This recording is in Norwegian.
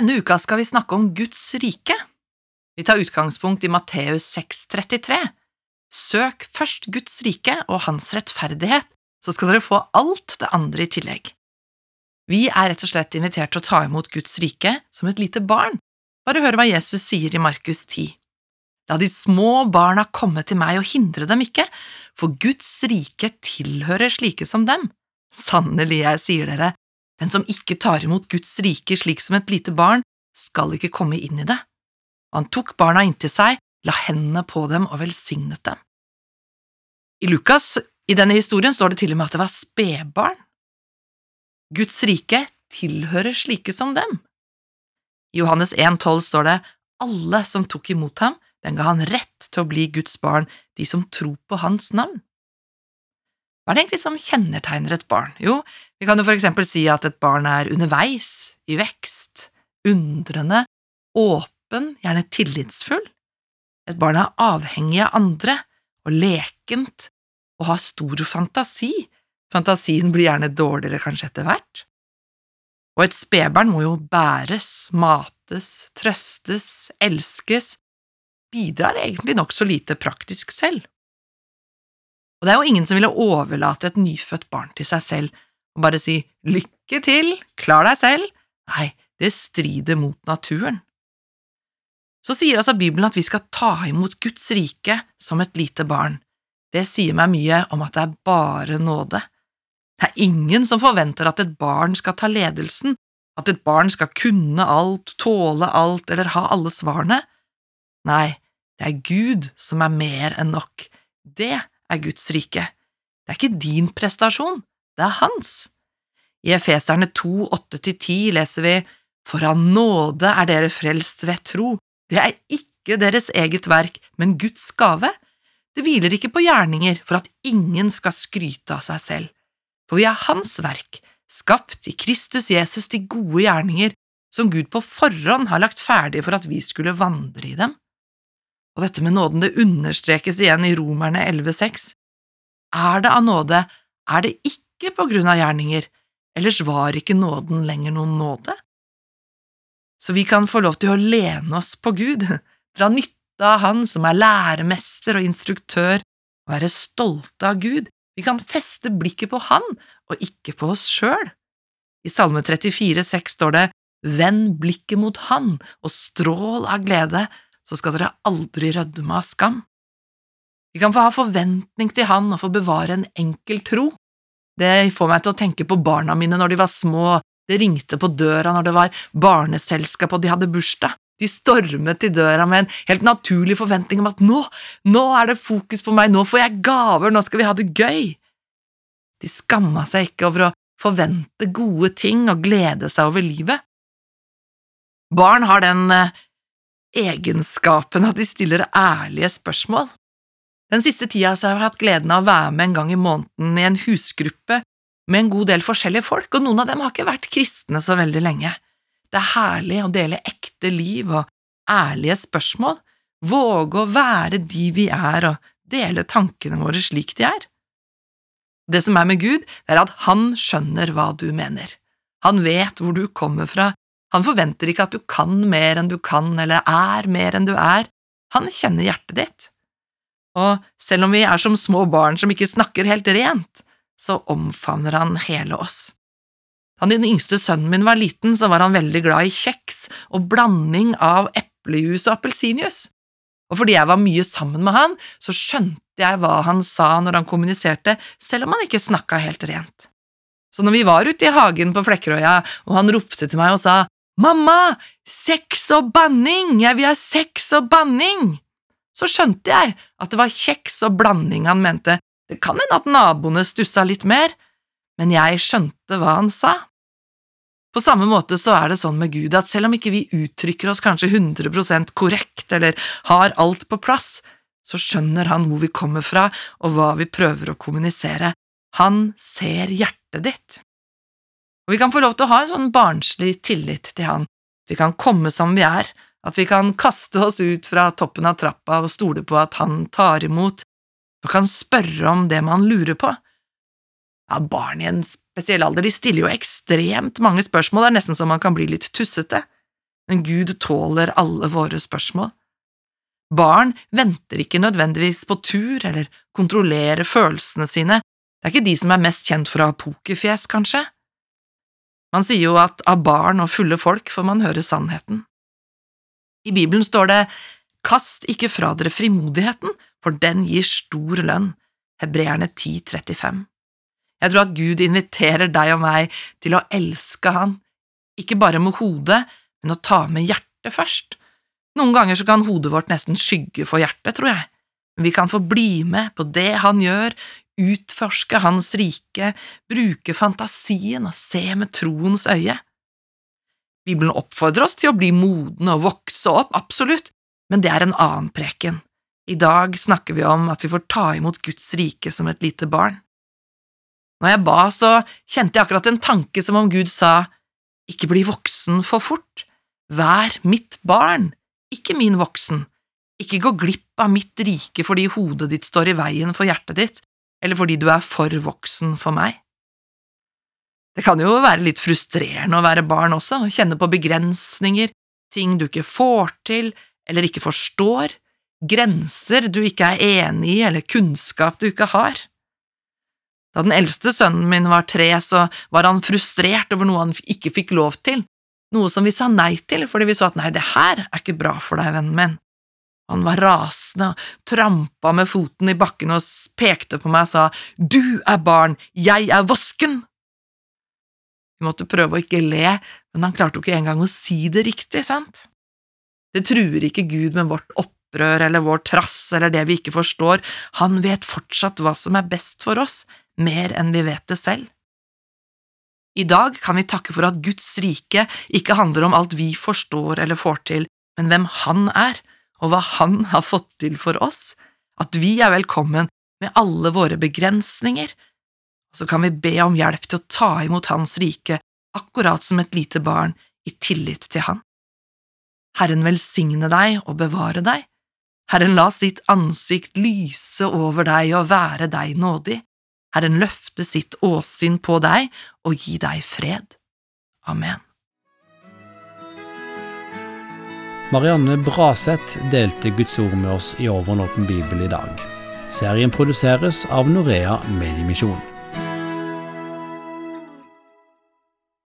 Denne uka skal vi snakke om Guds rike. Vi tar utgangspunkt i Matteus 6,33. Søk først Guds rike og hans rettferdighet, så skal dere få alt det andre i tillegg. Vi er rett og slett invitert til å ta imot Guds rike som et lite barn. Bare hør hva Jesus sier i Markus 10. La de små barna komme til meg og hindre dem ikke, for Guds rike tilhører slike som dem. Sannelig, jeg sier dere, den som ikke tar imot Guds rike slik som et lite barn, skal ikke komme inn i det. Og han tok barna inntil seg, la hendene på dem og velsignet dem. I Lukas, i denne historien, står det til og med at det var spedbarn. Guds rike tilhører slike som dem. I Johannes 1,12 står det alle som tok imot ham, den ga han rett til å bli Guds barn, de som tror på hans navn. Hva er det egentlig som kjennetegner et barn? Jo, vi kan jo for eksempel si at et barn er underveis, i vekst, undrende, åpen, gjerne tillitsfull. Et barn er avhengig av andre og lekent og har stor fantasi. Fantasien blir gjerne dårligere kanskje etter hvert. Og et spedbarn må jo bæres, mates, trøstes, elskes, bidrar egentlig nokså lite praktisk selv. Og det er jo ingen som ville overlate et nyfødt barn til seg selv og bare si lykke til, klar deg selv. Nei, det strider mot naturen. Så sier altså Bibelen at vi skal ta imot Guds rike som et lite barn. Det sier meg mye om at det er bare nåde. Det er ingen som forventer at et barn skal ta ledelsen, at et barn skal kunne alt, tåle alt eller ha alle svarene. Nei, det er Gud som er mer enn nok. Det er Guds rike. Det er ikke din prestasjon, det er hans. I Efeserne 2, 8–10 leser vi For av nåde er dere frelst ved tro. Det er ikke deres eget verk, men Guds gave. Det hviler ikke på gjerninger for at ingen skal skryte av seg selv. For vi er Hans verk, skapt i Kristus Jesus til gode gjerninger, som Gud på forhånd har lagt ferdig for at vi skulle vandre i dem. Og dette med nåden, det understrekes igjen i Romerne 11,6. Er det av nåde, er det ikke på grunn av gjerninger, ellers var ikke nåden lenger noen nåde. Så vi kan få lov til å lene oss på Gud, dra nytte av Han som er læremester og instruktør, og være stolte av Gud. Vi kan feste blikket på Han og ikke på oss sjøl. I Salme 34, 34,6 står det Vend blikket mot Han og strål av glede, så skal dere aldri rødme av skam. Vi kan få ha forventning til Han og få bevare en enkel tro. Det får meg til å tenke på barna mine når de var små, det ringte på døra når det var barneselskap og de hadde bursdag. De stormet til døra med en helt naturlig forventning om at nå, nå er det fokus på meg, nå får jeg gaver, nå skal vi ha det gøy. De skamma seg ikke over å forvente gode ting og glede seg over livet. Barn har den eh, egenskapen at de stiller ærlige spørsmål. Den siste tida har jeg hatt gleden av å være med en gang i måneden i en husgruppe med en god del forskjellige folk, og noen av dem har ikke vært kristne så veldig lenge. Det er herlig å dele ekte liv og ærlige spørsmål, våge å være de vi er og dele tankene våre slik de er. Det som er med Gud, er at Han skjønner hva du mener. Han vet hvor du kommer fra, han forventer ikke at du kan mer enn du kan eller er mer enn du er, han kjenner hjertet ditt. Og selv om vi er som små barn som ikke snakker helt rent, så omfavner han hele oss. Da den yngste sønnen min var liten, så var han veldig glad i kjeks og blanding av eplejus og appelsinjuice, og fordi jeg var mye sammen med han, så skjønte jeg hva han sa når han kommuniserte, selv om han ikke snakka helt rent. Så når vi var ute i hagen på Flekkerøya, og han ropte til meg og sa Mamma, sex og banning, jeg vil ha sex og banning! Så skjønte jeg at det var kjeks og blanding han mente, det kan hende at naboene stussa litt mer, men jeg skjønte hva han sa. På samme måte så er det sånn med Gud at selv om ikke vi uttrykker oss kanskje 100% korrekt eller har alt på plass, så skjønner han hvor vi kommer fra og hva vi prøver å kommunisere. Han ser hjertet ditt. Og vi kan få lov til å ha en sånn barnslig tillit til Han. Vi kan komme som vi er, at vi kan kaste oss ut fra toppen av trappa og stole på at Han tar imot, og kan spørre om det man lurer på. Ja, barn i en spesiell alder de stiller jo ekstremt mange spørsmål, det er nesten så man kan bli litt tussete. men Gud tåler alle våre spørsmål. Barn venter ikke nødvendigvis på tur eller kontrollerer følelsene sine, det er ikke de som er mest kjent for å ha pokerfjes, kanskje. Man sier jo at av barn og fulle folk får man høre sannheten. I Bibelen står det Kast ikke fra dere frimodigheten, for den gir stor lønn. Hebreerne 10,35. Jeg tror at Gud inviterer deg og meg til å elske Han, ikke bare med hodet, men å ta med hjertet først. Noen ganger så kan hodet vårt nesten skygge for hjertet, tror jeg, men vi kan få bli med på det Han gjør, utforske Hans rike, bruke fantasien og se med troens øye. Bibelen oppfordrer oss til å bli modne og vokse opp, absolutt, men det er en annen preken. I dag snakker vi om at vi får ta imot Guds rike som et lite barn. Når jeg ba, så kjente jeg akkurat en tanke som om Gud sa, ikke bli voksen for fort, vær mitt barn, ikke min voksen, ikke gå glipp av mitt rike fordi hodet ditt står i veien for hjertet ditt, eller fordi du er for voksen for meg. Det kan jo være litt frustrerende å være barn også, kjenne på begrensninger, ting du ikke får til eller ikke forstår, grenser du ikke er enig i eller kunnskap du ikke har. Da den eldste sønnen min var tre, så var han frustrert over noe han ikke fikk lov til, noe som vi sa nei til fordi vi så at nei, det her er ikke bra for deg, vennen min. Han var rasende og trampa med foten i bakken og pekte på meg og sa Du er barn, jeg er vosken! Vi måtte prøve å ikke le, men han klarte jo ikke engang å si det riktig, sant? Det truer ikke Gud med vårt opprør eller vår trass eller det vi ikke forstår, han vet fortsatt hva som er best for oss, mer enn vi vet det selv. I dag kan vi takke for at Guds rike ikke handler om alt vi forstår eller får til, men hvem Han er, og hva Han har fått til for oss, at vi er velkommen med alle våre begrensninger, og så kan vi be om hjelp til å ta imot Hans rike akkurat som et lite barn i tillit til Han. Herren velsigne deg og bevare deg, Herren la sitt ansikt lyse over deg og være deg nådig, Herren løfte sitt åsyn på deg og gi deg fred. Amen. Marianne Braseth delte Guds ord med oss i Over bibel i dag. Serien produseres av Norea Mediemisjon.